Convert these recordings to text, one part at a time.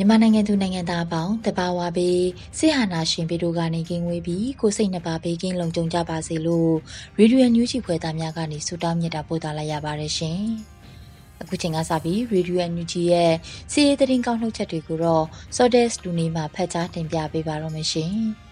မြန်မာနိုင်ငံသူနိုင်ငံသားအပေါင်းတဘာဝပေးစိဟာနာရှင်ပေတို့ကနေကင်းဝေးပြီးကိုစိတ်နှပါဘေးကင်းလုံခြုံကြပါစေလို့ရေဒီယိုညူးချီဖွယ်သားများကနေဆုတောင်းမြတ်တာပို့သလာရပါတယ်ရှင်။အခုချိန်ကစပြီးရေဒီယိုညူးချီရဲ့စီးရီးသတင်းကောင်းနှုတ်ချက်တွေကိုတော့ Sodes လူနေမှာဖတ်ကြားတင်ပြပေးပါတော့မရှင်။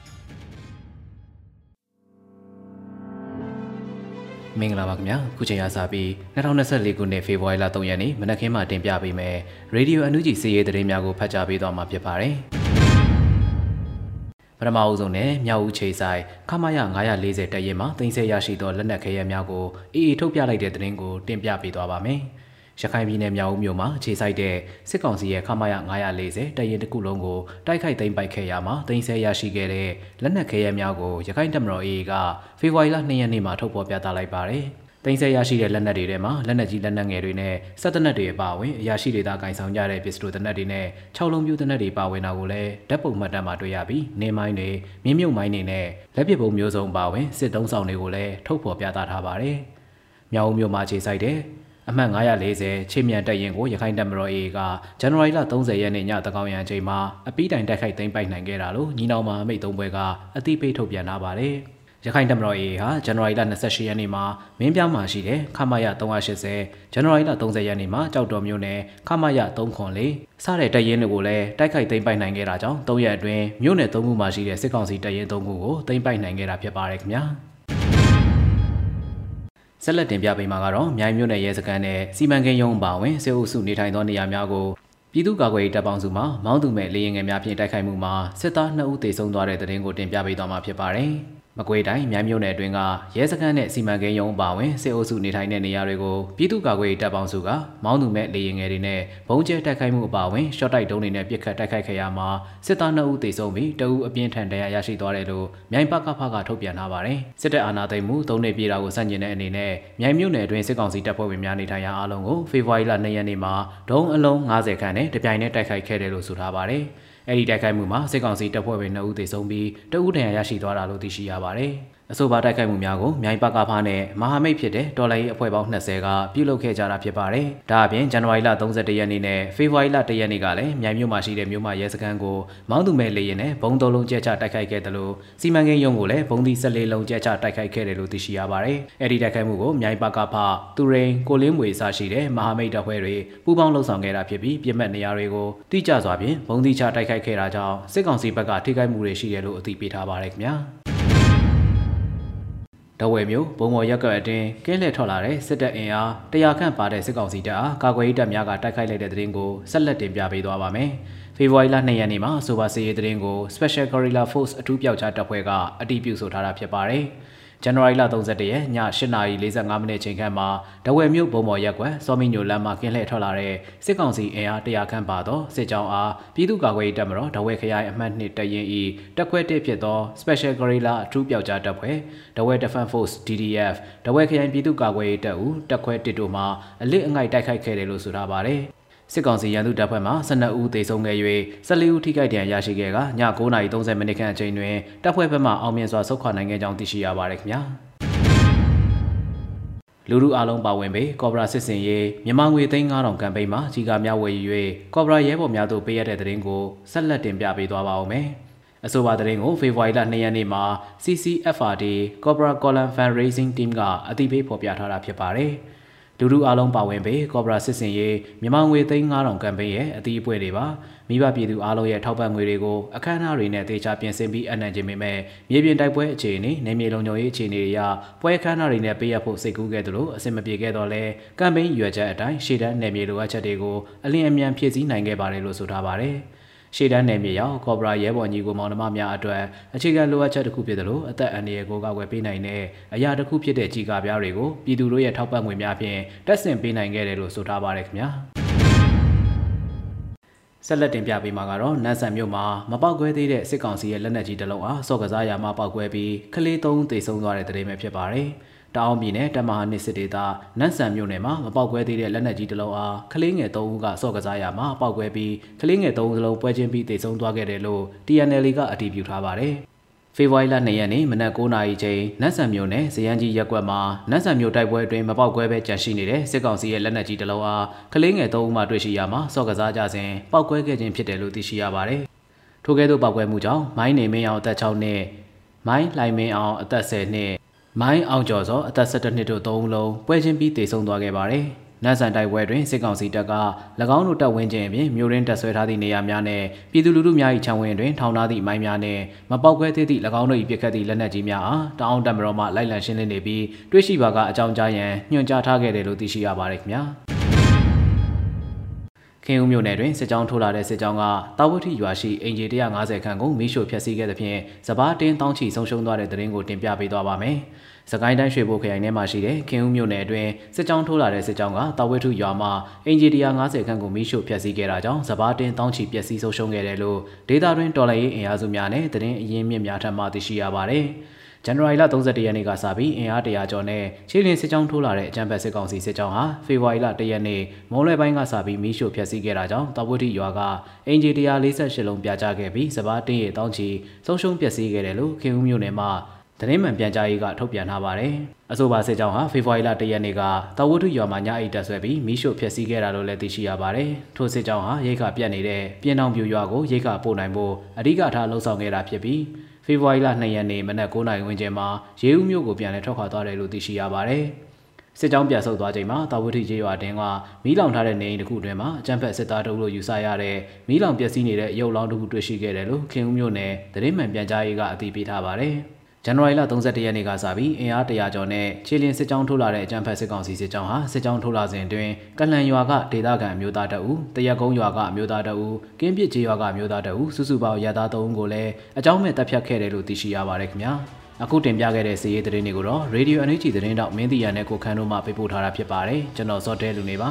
မင်္ဂလာပါခင်ဗျာခုချိန်ရစပြီး2024ခုနှစ်ဖေဖော်ဝါရီလ3ရက်နေ့မနက်ခင်းမှာတင်ပြပေးမယ်ရေဒီယိုအန်ယူဂျီစီရေးသတင်းများကိုဖတ်ကြားပေးသွားမှာဖြစ်ပါတယ်ပထမအဦးဆုံးနဲ့မြောက်ဦးခြေဆိုင်ခမရ940တပ်ရင်မှာတင်ဆက်ရရှိသောလက်နက်ခဲယမ်းများကိုအေအေထုတ်ပြလိုက်တဲ့သတင်းကိုတင်ပြပေးသွားပါမယ်။ ရခိုင်ပြည်နယ်မြောက်ဦးမြို့မှာခြေစိုက်တဲ့စစ်ကောင်စီရဲ့ခမာယ940တရင်တစ်ခုလုံးကိုတိုက်ခိုက်သိမ်းပိုက်ခဲ့ရမှာတင်ဆက်ရရှိခဲ့တဲ့လက်နက်ခဲယမ်းများကိုရခိုင်တပ်မတော် AA ကဖေဖော်ဝါရီလ2ရက်နေ့မှာထုတ်ဖော်ပြသလိုက်ပါတယ်။တင်ဆက်ရရှိတဲ့လက်နက်တွေထဲမှာလက်နက်ကြီးလက်နက်ငယ်တွေနဲ့စက်တနက်တွေအပါအဝင်အရာရှိတွေသားကင်ဆောင်ကြတဲ့ပစ္စတိုတနက်တွေနဲ့6လုံးပြူတနက်တွေပါဝင်တာကိုလည်းဓာတ်ပုံမှတ်တမ်းမှာတွေ့ရပြီးနေမိုင်းတွေမြင်းမြုပ်မိုင်းတွေနဲ့လက်ပစ်ပုံမျိုးစုံပါဝင်စစ်တုံးဆောင်တွေကိုလည်းထုတ်ဖော်ပြသထားပါတယ်။မြောက်ဦးမြို့မှာခြေစိုက်တဲ့ အမှတ်940ချင်းမြန်တပ်ရင်ကိုရခိုင်တပ်မတော် AA ကဇန်နဝါရီလ30ရက်နေ့ညတကောင်ရံချိန်မှာအပီးတိုင်တိုက်ခိုက်သိမ်းပိုက်နိုင်ခဲ့တာလို့ညီနောင်မဟာမိတ်သုံးဘွဲကအသိပေးထုတ်ပြန်လာပါတယ်။ရခိုင်တပ်မတော် AA ဟာဇန်နဝါရီလ28ရက်နေ့မှာမင်းပြားမှာရှိတဲ့ခမရ380ဇန်နဝါရီလ30ရက်နေ့မှာကြောက်တော်မြို့နယ်ခမရ304စတဲ့တပ်ရင်းတွေကိုလည်းတိုက်ခိုက်သိမ်းပိုက်နိုင်ခဲ့တာကြောင့်၃ရက်အတွင်းမြို့နယ်၃ခုမှာရှိတဲ့စစ်ကောင်စီတပ်ရင်း၃ခုကိုသိမ်းပိုက်နိုင်ခဲ့တာဖြစ်ပါတယ်ခင်ဗျာ။ ဆက်လက်တင်ပြပေးမှာကတော့မြိုင်မြို့နယ်ရဲစခန်းနဲ့စီမံကိန်းရုံးအပါအဝင်စေအုပ်စုနေထိုင်သောနေရာများကိုပြည်သူ့ကာကွယ်ရေးတပ်ပေါင်းစုမှမောင်းသူမဲ့လေရင်ငယ်များဖြင့်တိုက်ခိုက်မှုမှာစစ်သား2ဦးသေဆုံးသွားတဲ့တဲ့တင်ကိုတင်ပြပေးသွားမှာဖြစ်ပါတယ်။ မကွေးတိုင်းမြိုင်မြို့နယ်အတွင်းကရဲစခန်းနဲ့စီမံကိန်းရုံးပါဝင်စစ်အုပ်စုနေထိုင်တဲ့နေရာတွေကိုပြည်သူ့ကာကွယ်ရေးတပ်ပေါင်းစုကမောင်းသူမဲ့လေရင်ငယ်တွေနဲ့ဘုံကျဲတိုက်ခိုက်မှုအပါအဝင်ရှော့တိုက်ဒုံးတွေနဲ့ပစ်ခတ်တိုက်ခိုက်ခဲ့ရမှာစစ်သား2ဦးသေဆုံးပြီးတအူးအပြင်းထန်တရားရရှိသွားတယ်လို့မြိုင်ပကဖကထုတ်ပြန်ထားပါတယ်စစ်တပ်အာဏာသိမ်းမှုသုံးနှစ်ပြည့်တာကိုစန့်ကျင်တဲ့အနေနဲ့မြိုင်မြို့နယ်အတွင်းစစ်ကောင်စီတပ်ဖွဲ့ဝင်များနေထိုင်ရာအားလုံးကိုဖေဖော်ဝါရီလ2ရက်နေ့မှာဒုံးအလုံး90ခန်းနဲ့တပြိုင်နက်တိုက်ခိုက်ခဲ့တယ်လို့ဆိုထားပါတယ် အဲ့ဒီတိုက်ခိုက်မှုမှာစစ်ကောင်စီတပ်ဖွဲ့ဝင်2ဦးသေဆုံးပြီးတအူးဒဏ်ရာရရှိသွားတာလို့သိရှိရပါတယ်။ အဆိုပါတိုက်ခိုက်မှုများကိုမြိုင်ပကဖားနဲ့မဟာမိတ်ဖြစ်တဲ့တော်လိုင်းအဖွဲ့ပေါင်း20ကပြုလုပ်ခဲ့ကြတာဖြစ်ပါတယ်။ဒါအပြင်ဇန်နဝါရီလ31ရက်နေ့နဲ့ဖေဖော်ဝါရီလ1ရက်နေ့ကလည်းမြိုင်မြို့မှာရှိတဲ့မြို့မရဲစခန်းကိုမောင်းသူမဲ့လေရင်နဲ့ဘုံသုံးလုံးကျဲချတိုက်ခိုက်ခဲ့တယ်လို့စီမံကိန်းရုံးကိုလည်းဘုံသီး14လုံးကျဲချတိုက်ခိုက်ခဲ့တယ်လို့သိရှိရပါတယ်။အဲဒီတိုက်ခိုက်မှုကိုမြိုင်ပကဖားသူရိန်ကိုလင်းမွေစရှိတဲ့မဟာမိတ်တပ်ဖွဲ့တွေပူးပေါင်းလှုပ်ဆောင်ခဲ့တာဖြစ်ပြီးပြစ်မှတ်နေရာတွေကိုတိကျစွာဖြင့်ဘုံသီးချတိုက်ခိုက်ခဲ့တာကြောင့်စစ်ကောင်စီဘက်ကထိခိုက်မှုတွေရှိတယ်လို့အသိပေးထားပါတယ်ခင်ဗျာ။ တဝဲမျိုးဘုံမော်ရက်ကွက်အတွင်းကင်းလှည့်ထွက်လာတဲ့စစ်တပ်အင်အားတရာခန့်ပါတဲ့စစ်ကောင်စီတပ်အားကာကွယ်ရေးတပ်များကတိုက်ခိုက်လိုက်တဲ့တဲ့ရင်ကိုဆက်လက်တင်ပြပေးသွားပါမယ်။ဖေဖော်ဝါရီလ2ရက်နေ့မှာဆိုပါစီရေးတဲ့ရင်ကို Special Guerrilla Force အထူးပျောက်ကြားတပ်ဖွဲ့ကအတည်ပြုဆိုထားတာဖြစ်ပါတယ်။ ဇန်နဝါရီလ31ရက်ည8:45မိနစ်ချိန်ခန့်မှာဒဝယ်မြို့ဘုံမော်ရက်ကွယ်စောမီညိုလမ်းမှာကင်းလှည့်ထွက်လာတဲ့စစ်ကောင်စီအင်အား100ခန့်ပါသောစစ်ကြောင်းအားပြည်သူ့ကာကွယ်ရေးတပ်မတော်ဒဝယ်ခရိုင်အမှတ်2တရင်ဤတက်ခွဲတစ်ဖြစ်သော Special Guerrilla အထူးပျောက်ကြားတပ်ဖွဲ့ဒဝယ် Defense Force DDF ဒဝယ်ခရိုင်ပြည်သူ့ကာကွယ်ရေးတပ်ဦးတက်ခွဲတစ်တို့မှအလစ်အငိုက်တိုက်ခိုက်ခဲ့တယ်လို့ဆိုထားပါတယ်။ စစ်ကောင်စီရန်သူတပ်ဖွဲ့မှ12ဦးသေဆုံးခဲ့၍14ဦးထိခိုက်ဒဏ်ရာရရှိခဲ့ကည9:30မိနစ်ခန့်အချိန်တွင်တပ်ဖွဲ့ဘက်မှအောင်မြင်စွာဆုတ်ခွာနိုင်ခဲ့ကြောင်းသိရှိရပါတယ်ခင်ဗျာလူလူအလုံးပါဝင်ပေကော့ဘရာစစ်စင်ရေးမြန်မာငွေသိန်း9000ကမ်ပိန်းမှာကြီးကားများဝယ်ယူ၍ကော့ဘရာရဲဘော်များတို့ပေးရတဲ့တဲ့ရင်ကိုဆက်လက်တင်ပြပေးသွားပါဦးမယ်အဆိုပါသတင်းကိုဖေဖော်ဝါရီလ2ရက်နေ့မှာ CCFRD Cobra Column Fundraising Team ကအသိပေးဖော်ပြထားတာဖြစ်ပါတယ်။ဒ လူလူအားလုံးပါဝင်ပေကော့ဘရာစစ်စင်ရေးမြန်မာငွေသိန်း9000ကမ်ပိန်းရဲ့အသီးအပွင့်တွေပါမိဘပြည်သူအားလုံးရဲ့ထောက်ပံ့ငွေတွေကိုအခမ်းအနားတွေနဲ့တေချာပြင်ဆင်ပြီးအနှံ့ခြင်းပေမဲ့မြေပြင်တိုက်ပွဲအခြေအနေနေမြေလုံခြုံရေးအခြေအနေတွေအရပွဲအခမ်းအနားတွေနဲ့ပေးရဖို့စိတ်ကူးခဲ့သလိုအဆင်မပြေခဲ့တော့လဲကမ်ပိန်းရွယ်ချက်အတိုင်းရှေ့တန်းနယ်မြေလိုအပ်ချက်တွေကိုအလင်းအမြန်ဖြည့်ဆည်းနိုင်ခဲ့ပါတယ်လို့ဆိုထားပါတယ် ရှေ့တန်းနယ်မြေရောက်ကော့ဘရာရဲဘော်ညီကိုမောင်နှမများအတွက်အခြေခံလိုအပ်ချက်တစ်ခုဖြစ်သလိုအသက်အန္တရာယ်ကိုကာကွယ်ပေးနိုင်တဲ့အရာတစ်ခုဖြစ်တဲ့ကြီးကားပြားတွေကိုပြည်သူတို့ရဲ့ထောက်ပံ့ငွေများဖြင့်တက်ဆင်ပေးနိုင်ခဲ့တယ်လို့ဆိုထားပါတယ်ခင်ဗျာဆက်လက်တင်ပြပေးမှာကတော့နန်းဆန်မြို့မှာမပောက်ကွဲသေးတဲ့စစ်ကောင်စီရဲ့လက်နက်ကြီးတစ်လုံးအားစော့ကစားရာမှာပောက်ကွဲပြီးကလေးသုံးသေဆုံးသွားတဲ့တဲ့တင်ပဲဖြစ်ပါတယ်။ တောင်ပြည်နယ်တမဟာနှစ်စစ်ဒေသနန့်ဆန်မြို့နယ်မှာမပေါက်ကွဲသေးတဲ့လက်နက်ကြီးတစ်လုံးအားကလေးငယ်၃ဦးကစော့ကစားရမှာပေါက်ကွဲပြီးကလေးငယ်၃ဦးစလုံးပွဲချင်းပြီးတေဆုံးသွားခဲ့တယ်လို့ TNL ကအတည်ပြုထားပါတယ်။ဖေဖော်ဝါရီလ2ရက်နေ့မနက်9:00နာရီချိန်နတ်ဆန်မြို့နယ်ဇယန်းကြီးရက်ကွက်မှာနတ်ဆန်မြို့တိုက်ပွဲအတွင်းမပေါက်ကွဲပဲကြန့်ရှိနေတဲ့စစ်ကောင်စီရဲ့လက်နက်ကြီးတစ်လုံးအားကလေးငယ်၃ဦးမှတွေ့ရှိရမှာစော့ကစားကြစဉ်ပေါက်ကွဲခဲ့ခြင်းဖြစ်တယ်လို့သိရှိရပါတယ်။ထို့ကဲ့သို့ပေါက်ကွဲမှုကြောင့်မိုင်းနေမင်းအောင်အသက်6နှစ်မိုင်းလှိုင်မင်းအောင်အသက်10နှစ် မိုင်းအောင်ကျော်စောအသက်17နှစ်တို့သုံးလုံးပွဲချင်းပြီးတေဆုံးသွားခဲ့ပါတယ်။နတ်ဆန်တိုက်ပွဲတွင်စစ်ကောင်စီတပ်က၎င်းတို့တပ်ဝင်းကျင်အပြင်မြို့ရင်းတပ်ဆွဲထားသည့်နေရာများနဲ့ပြည်သူလူထုများ၏ခြံဝင်းတွင်ထောင်ထားသည့်မိုင်းများနှင့်မပေါက်ကွဲသေးသည့်၎င်းတို့၏ပစ်ခတ်သည့်လက်နက်ကြီးများအားတအောင်တပ်မတော်မှလိုက်လံရှင်းလင်းနေပြီးတွေ့ရှိပါကအကြောင်းကြားရန်ညွှန်ကြားထားခဲ့တယ်လို့သိရှိရပါတယ်ခင်ဗျာ။ ခင်ဦးမြို့နယ်တွင်စစ်ကြောင်းထိုးလာတဲ့စစ်ကြောင်းကတာဝတိရွာရှိအင်ဂျီ150ခန့်ကိုမီးရှို့ဖျက်ဆီးခဲ့သဖြင့်စပားတင်းတောင်းချီဆုံးရှုံးသွားတဲ့တဲ့ရင်ကိုတင်ပြပေးသွားပါမယ်။စကိုင်းတိုင်းရွှေဘိုခရိုင်ထဲမှာရှိတဲ့ခင်ဦးမြို့နယ်အတွင်းစစ်ကြောင်းထိုးလာတဲ့စစ်ကြောင်းကတာဝတိရွာမှာအင်ဂျီ150ခန့်ကိုမီးရှို့ဖျက်ဆီးခဲ့တာကြောင့်စပားတင်းတောင်းချီပျက်စီးဆုံးရှုံးခဲ့တယ်လို့ဒေတာတွင်တော်လှန်ရေးအင်အားစုများနဲ့တရင်အရင်းမြစ်များထပ်မသိရှိရပါတယ်။ ဇန်နဝါရီလ31ရက်နေ့ကစပြီးအင်အား100ကျော်နဲ့ချီလင်းစစ်ကြောင်းထိုးလာတဲ့အကြမ်းဖက်စစ်ကောင်စီစစ်ကြောင်းဟာဖေဖော်ဝါရီလ1ရက်နေ့မုံလွယ်ပိုင်းကစပြီးမီးရှို့ဖျက်ဆီးခဲ့တာကြောင့်တဝတိရွာကအင်ဂျီ148လုံးပြာကျခဲ့ပြီးစပားတင်းရတောင်းချီဆုံးရှုံးပျက်စီးခဲ့တယ်လို့ခင်ဦးမြို့နယ်မှာတရင်မှန်ပြန်ကြားရေးကထုတ်ပြန်ထားပါတယ်။အဆိုပါစစ်ကြောင်းဟာဖေဖော်ဝါရီလ1ရက်နေ့ကတဝထုရွာမှာညအိတ်တက်ဆွဲပြီးမီးရှို့ဖျက်ဆီးခဲ့တာလို့လည်းသိရှိရပါတယ်။ထိုစစ်ကြောင်းဟာရိတ်ခပြတ်နေတဲ့ပြင်းတောင်ပြူရွာကိုရိတ်ခပို့နိုင်ဖို့အဓိကထားလှုံ့ဆော်ခဲ့တာဖြစ်ပြီး ဖေဖော်ဝါရီလ2ရက်နေ့မနက်9:00နာရီဝန်းကျင်မှာရေဦးမြို့ကိုပြန်လည်ထွက်ခွာသွားတယ်လို့သိရှိရပါတယ်။စစ်ကြောင်းပြန်ဆုတ်သွားချိန်မှာတာဝတိကျေးရွာတင်းကမီးလောင်ထားတဲ့နေအိမ်တစ်ခုအတွင်းမှာအကြမ်းဖက်စစ်သားတို့လို့ယူဆရတဲ့မီးလောင်ပျက်စီးနေတဲ့ရုပ်လောင်းတစ်ခုတွေ့ရှိခဲ့တယ်လို့ခင်ဦးမြို့နယ်သတင်းမှန်ပြန်ကြားရေးကအသိပေးထားပါတယ်။ ဇန်နဝါရီလ31ရက်နေ့ကစပြီးအင်အား100ကျော်နဲ့ခြေလျင်စစ်ကြောင်းထိုးလာတဲ့အကြမ်းဖက်စစ်ကောင်စီစစ်ကြောင်းဟာစစ်ကြောင်းထိုးလာစဉ်အတွင်းကလန်ရွာကဒေသခံအမျိုးသားတအူတရက်ကုန်းရွာကအမျိုးသားတအူကင်းပစ်ကျေးရွာကအမျိုးသားတအူစုစုပေါင်းရသား3ဦးကိုလည်းအကြောင်းမဲ့တပ်ဖြတ်ခဲ့တယ်လို့သိရှိရပါတယ်ခင်ဗျာအခုတင်ပြခဲ့တဲ့စီးရေးသတင်းတွေကိုတော့ Radio NUG သတင်းတောက်မင်းတီရနဲ့ကိုခန်းတို့မှပေးပို့ထားတာဖြစ်ပါတယ်ကျွန်တော်စောတဲလူနေပါ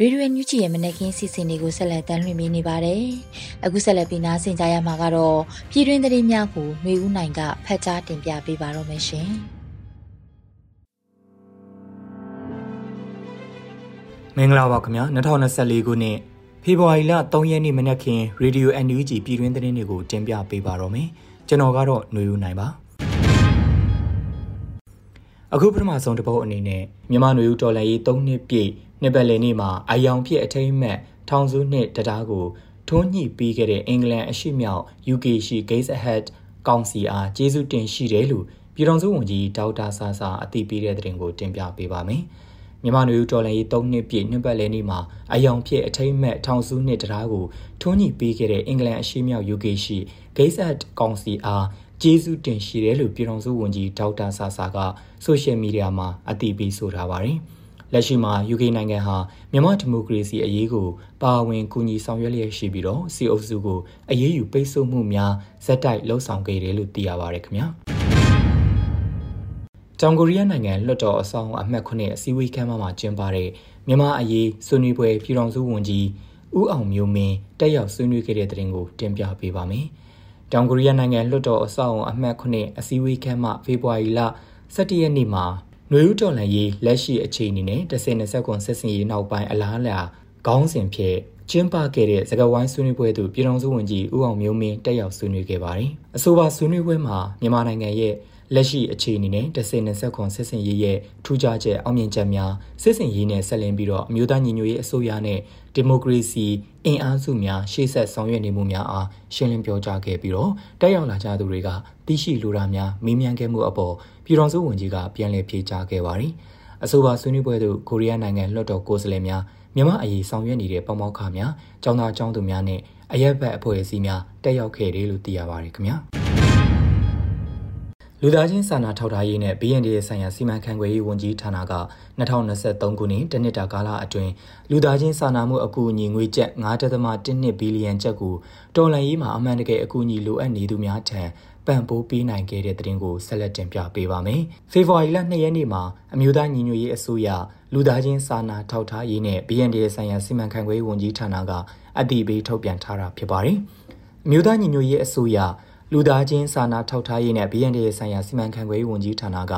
ရေဒီယိုညူချီရဲ့မနက်ခင်းစီစဉ်တွေကိုဆက်လက်တင်ပြနေပါတယ်။အခုဆက်လက်ပြီးနားဆင်ကြရမှာကတော့ပြည်တွင်းသတင်းများကိုຫນွေဦးနိုင်ကဖတ်ကြားတင်ပြပေးပါတော့မယ်ရှင်။မင်္ဂလာပါခင်ဗျာ2024ခုနှစ်ဖေဖော်ဝါရီလ3ရက်နေ့မနက်ခင်းရေဒီယို NUG ပြည်တွင်းသတင်းတွေကိုတင်ပြပေးပါတော့မယ်။ကျွန်တော်ကတော့ຫນွေဦးနိုင်ပါ။အခုပထမဆုံးတစ်ပုတ်အနေနဲ့မြန်မာຫນွေဦးတော်လှန်ရေး3နှစ်ပြည့် နှစ်ပတ်လည်နေ့မှာအယောင်ဖြစ်အထိမ့်မှတ်ထောင်စုနှစ်တရားကိုထွန်းညှိပြီးခဲ့တဲ့အင်္ဂလန်အရှိမြောက် UK ရှိ Gates Ahead ကောင်စီအားကျေးဇူးတင်ရှိတယ်လို့ပြည်ထောင်စုဝန်ကြီးဒေါက်တာဆာဆာအသိပေးတဲ့သတင်းကိုတင်ပြပေးပါမယ်။မြန်မာနေဦးတော်လှန်ရေး၃နှစ်ပြည့်နှစ်ပတ်လည်နေ့မှာအယောင်ဖြစ်အထိမ့်မှတ်ထောင်စုနှစ်တရားကိုထွန်းညှိပေးခဲ့တဲ့အင်္ဂလန်အရှိမြောက် UK ရှိ Gates Ahead ကောင်စီအားကျေးဇူးတင်ရှိတယ်လို့ပြည်ထောင်စုဝန်ကြီးဒေါက်တာဆာဆာကဆိုရှယ်မီဒီယာမှာအသိပေးဆိုထားပါတယ်။ လက်ရှိမှာ UK နိုင်ငံဟာမြန်မာဒီမိုကရေစီအရေးကိုပါဝင်ကူညီဆောင်ရွက်လျက်ရှိပြီးတော့စီအုပ်စုကိုအရေးယူပိတ်ဆို့မှုများဇက်တိုက်လှုံ့ဆော်ခဲ့တယ်လို့သိရပါတယ်ခင်ဗျာတောင်ကိုရီးယားနိုင်ငံလွှတ်တော်အဆောင်အမှတ်9အစည်းအဝေးခန်းမှာကျင်းပတဲ့မြန်မာအရေးဆွေးနွေးပွဲပြည်ထောင်စုဝန်ကြီးဦးအောင်မျိုးမင်းတက်ရောက်ဆွေးနွေးခဲ့တဲ့တဲ့တင်ကိုတင်ပြပေးပါမယ်။တောင်ကိုရီးယားနိုင်ငံလွှတ်တော်အဆောင်အမှတ်9အစည်းအဝေးခန်းမှာဖေဖော်ဝါရီလ17ရက်နေ့မှာ ຫນွေဦးတော်လှန်ရေးလက်ရှိအခြေအနေနဲ့10-20ကွန်ဆက်စင်ရေးနောက်ပိုင်းအလားအလာခေါင်းစဉ်ဖြင့်ကျင်းပခဲ့တဲ့စကားဝိုင်းဆွေးနွေးပွဲသို့ပြည်ထောင်စုဝန်ကြီးဦးအောင်မျိုးမင်းတက်ရောက်ဆွေးနွေးခဲ့ပါတယ်။အဆိုပါဆွေးနွေးပွဲမှာမြန်မာနိုင်ငံရဲ့လက်ရှိအခြေအနေနဲ့တဆင်20ခွန်စစ်စင်ရေးရဲ့ထူးခြားချက်အောင်မြင်ချက်များစစ်စင်ရေးနဲ့ဆက်လင်းပြီးတော့အမျိုးသားညီညွတ်ရေးအစိုးရနဲ့ ဒီမိုကရေစီအင်အားစုများရှေ့ဆက်ဆောင်ရွက်နေမှုများအားရှင်းလင်းပြောကြားခဲ့ပြီးတော့တက်ရောက်လာကြသူတွေကသိရှိလိုတာများမေးမြန်းခဲ့မှုအပေါ်ပြည်တော်စုဝန်ကြီးကပြန်လည်ဖြေကြားခဲ့ပါတယ်။အဆိုပါဆွေးနွေးပွဲသို့ကိုရီးယားနိုင်ငံလွှတ်တော်ကိုယ်စားလှယ်များမြန်မာအရေးဆောင်ရွက်နေတဲ့ပေါမောက်ခများ၊ကျောင်းသားကျောင်းသူများနဲ့အရက်ဘက်အဖွဲ့အစည်းများတက်ရောက်ခဲ့တယ်လို့သိရပါတယ်ခင်ဗျာ လူသားချင်းစာနာထောက်ထားရေးနဲ့ BND ရဲ့ဆိုင်ရာစီမံခန့်ခွဲရေးဝန်ကြီးဌာနက2023ခုနှစ်တနှစ်တာကာလအတွင်းလူသားချင်းစာနာမှုအကူအညီငွေကျပ်9.12ဘီလီယံကျပ်ကိုတော်လှန်ရေးမှာအမှန်တကယ်အကူအညီလိုအပ်နေသူများထံပံ့ပိုးပေးနိုင်ခဲ့တဲ့သတင်းကိုဆက်လက်တင်ပြပေးပါမယ်။ဖေဖော်ဝါရီလ2ရက်နေ့မှာအမျိုးသားညီညွတ်ရေးအစိုးရလူသားချင်းစာနာထောက်ထားရေးနဲ့ BND ဆိုင်ရာစီမံခန့်ခွဲရေးဝန်ကြီးဌာနကအတည်ပြုထုတ်ပြန်ထားတာဖြစ်ပါတယ်။အမျိုးသားညီညွတ်ရေးအစိုးရ လူသားချင်းစာနာထောက်ထားရေးနဲ့ BND ဆိုင်ရာစီမံခန့်ခွဲရေးဝန်ကြီးဌာနက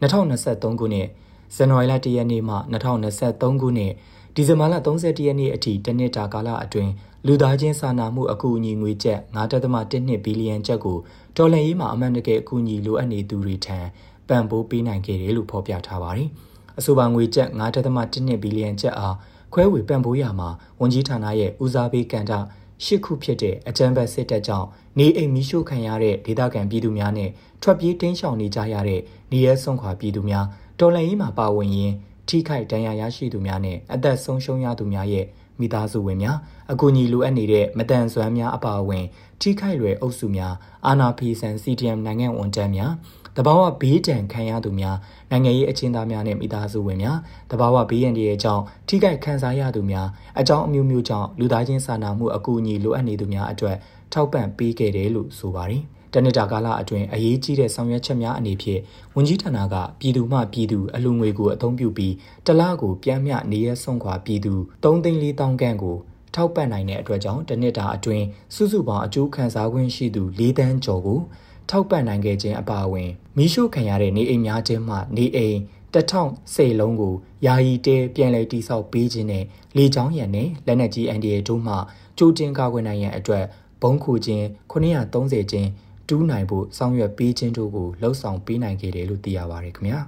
2023ခုနှစ်ဇန်နဝါရီလ1ရက်နေ့မှ2023ခုနှစ်ဒီဇင်ဘာလ31ရက်နေ့အထိတနှစ်တာကာလအတွင်းလူသားချင်းစာနာမှုအကူအညီငွေကျပ်9.12ဘီလီယံကျပ်ကိုဒေါ်လာရေးမှာအမှန်တကယ်အကူအညီလိုအပ်နေသူတွေထံပံ့ပိုးပေးနိုင်ခဲ့တယ်လို့ဖော်ပြထားပါတယ်။အဆိုပါငွေကျပ်9.12ဘီလီယံကျပ်အားခွဲဝေပံ့ပိုးရမှာဝန်ကြီးဌာနရဲ့ဦးစားပေးကဏ္ဍ ရှစ်ခုဖြစ်တဲ့အကြမ်းဖက်စစ်တပ်ကြောင့်နေအိမ်မီးရှို့ခံရတဲ့ဒေသခံပြည်သူများနဲ့ထွက်ပြေးတင်းရှောင်နေကြရတဲ့နေရဲဆုံးခွာပြည်သူများတော်လှန်ရေးမှာပါဝင်ရင်းထိခိုက်ဒဏ်ရာရရှိသူများနဲ့အသက်ဆုံးရှုံးရသူများရဲ့မိသားစုဝင်များအကူအညီလိုအပ်နေတဲ့မတန်ဆွမ်းများအပါအဝင် ထိခိုက်လွယ်အုပ်စုများအာနာဖီဆန် CTM နိုင်ငံဝန်ထမ်းများ တဘာဝဘေးဒဏ်ခံရသူများနိုင်ငံရေးအချင်းသားများနဲ့မိသားစုဝင်များတဘာဝဘေးရန်တွေအကြောင်းထိခိုက်ခံစားရသူများအကြောင်းအမျိုးမျိုးကြောင့်လူသားချင်းစာနာမှုအကူအညီလိုအပ်နေသူများအတွက်ထောက်ပံ့ပေးခဲ့တယ်လို့ဆိုပါတယ်တနစ်တာကာလအတွင်းအရေးကြီးတဲ့ဆောင်ရွက်ချက်များအနေဖြင့်ဝန်ကြီးဌာနကပြည်သူမှပြည်သူအလူငွေကိုအသုံးပြုပြီးတလားကိုပြန်မျှနေရဆုံးခွာပြည်သူ3သိန်း4တောင်းခန့်ကိုထောက်ပံ့နိုင်တဲ့အတွက်ကြောင့်တနစ်တာအတွင်းစုစုပေါင်းအကျိုးခံစား권ရှိသူ၄တန်းကျော်ကို ထောက်ပံ့နိုင်ခဲ့ခြင်းအပါအဝင်မိရှုခံရတဲ့နေအိမ်များချင်းမှနေအိမ်တထောင်စေလုံးကိုယာယီတဲပြန်လည်တိစောက်ပေးခြင်းနဲ့လေချောင်းရံနဲ့လက်နက်ကြီး NDA တို့မှကြိုတင်ကာကွယ်နိုင်ရန်အတွက်ဘုံခုခြင်း930ခြင်းတူးနိုင်ဖို့ဆောင်ရွက်ပေးခြင်းတို့ကိုလှုံ့ဆော်ပေးနိုင်ခဲ့တယ်လို့သိရပါတယ်ခင်ဗျာ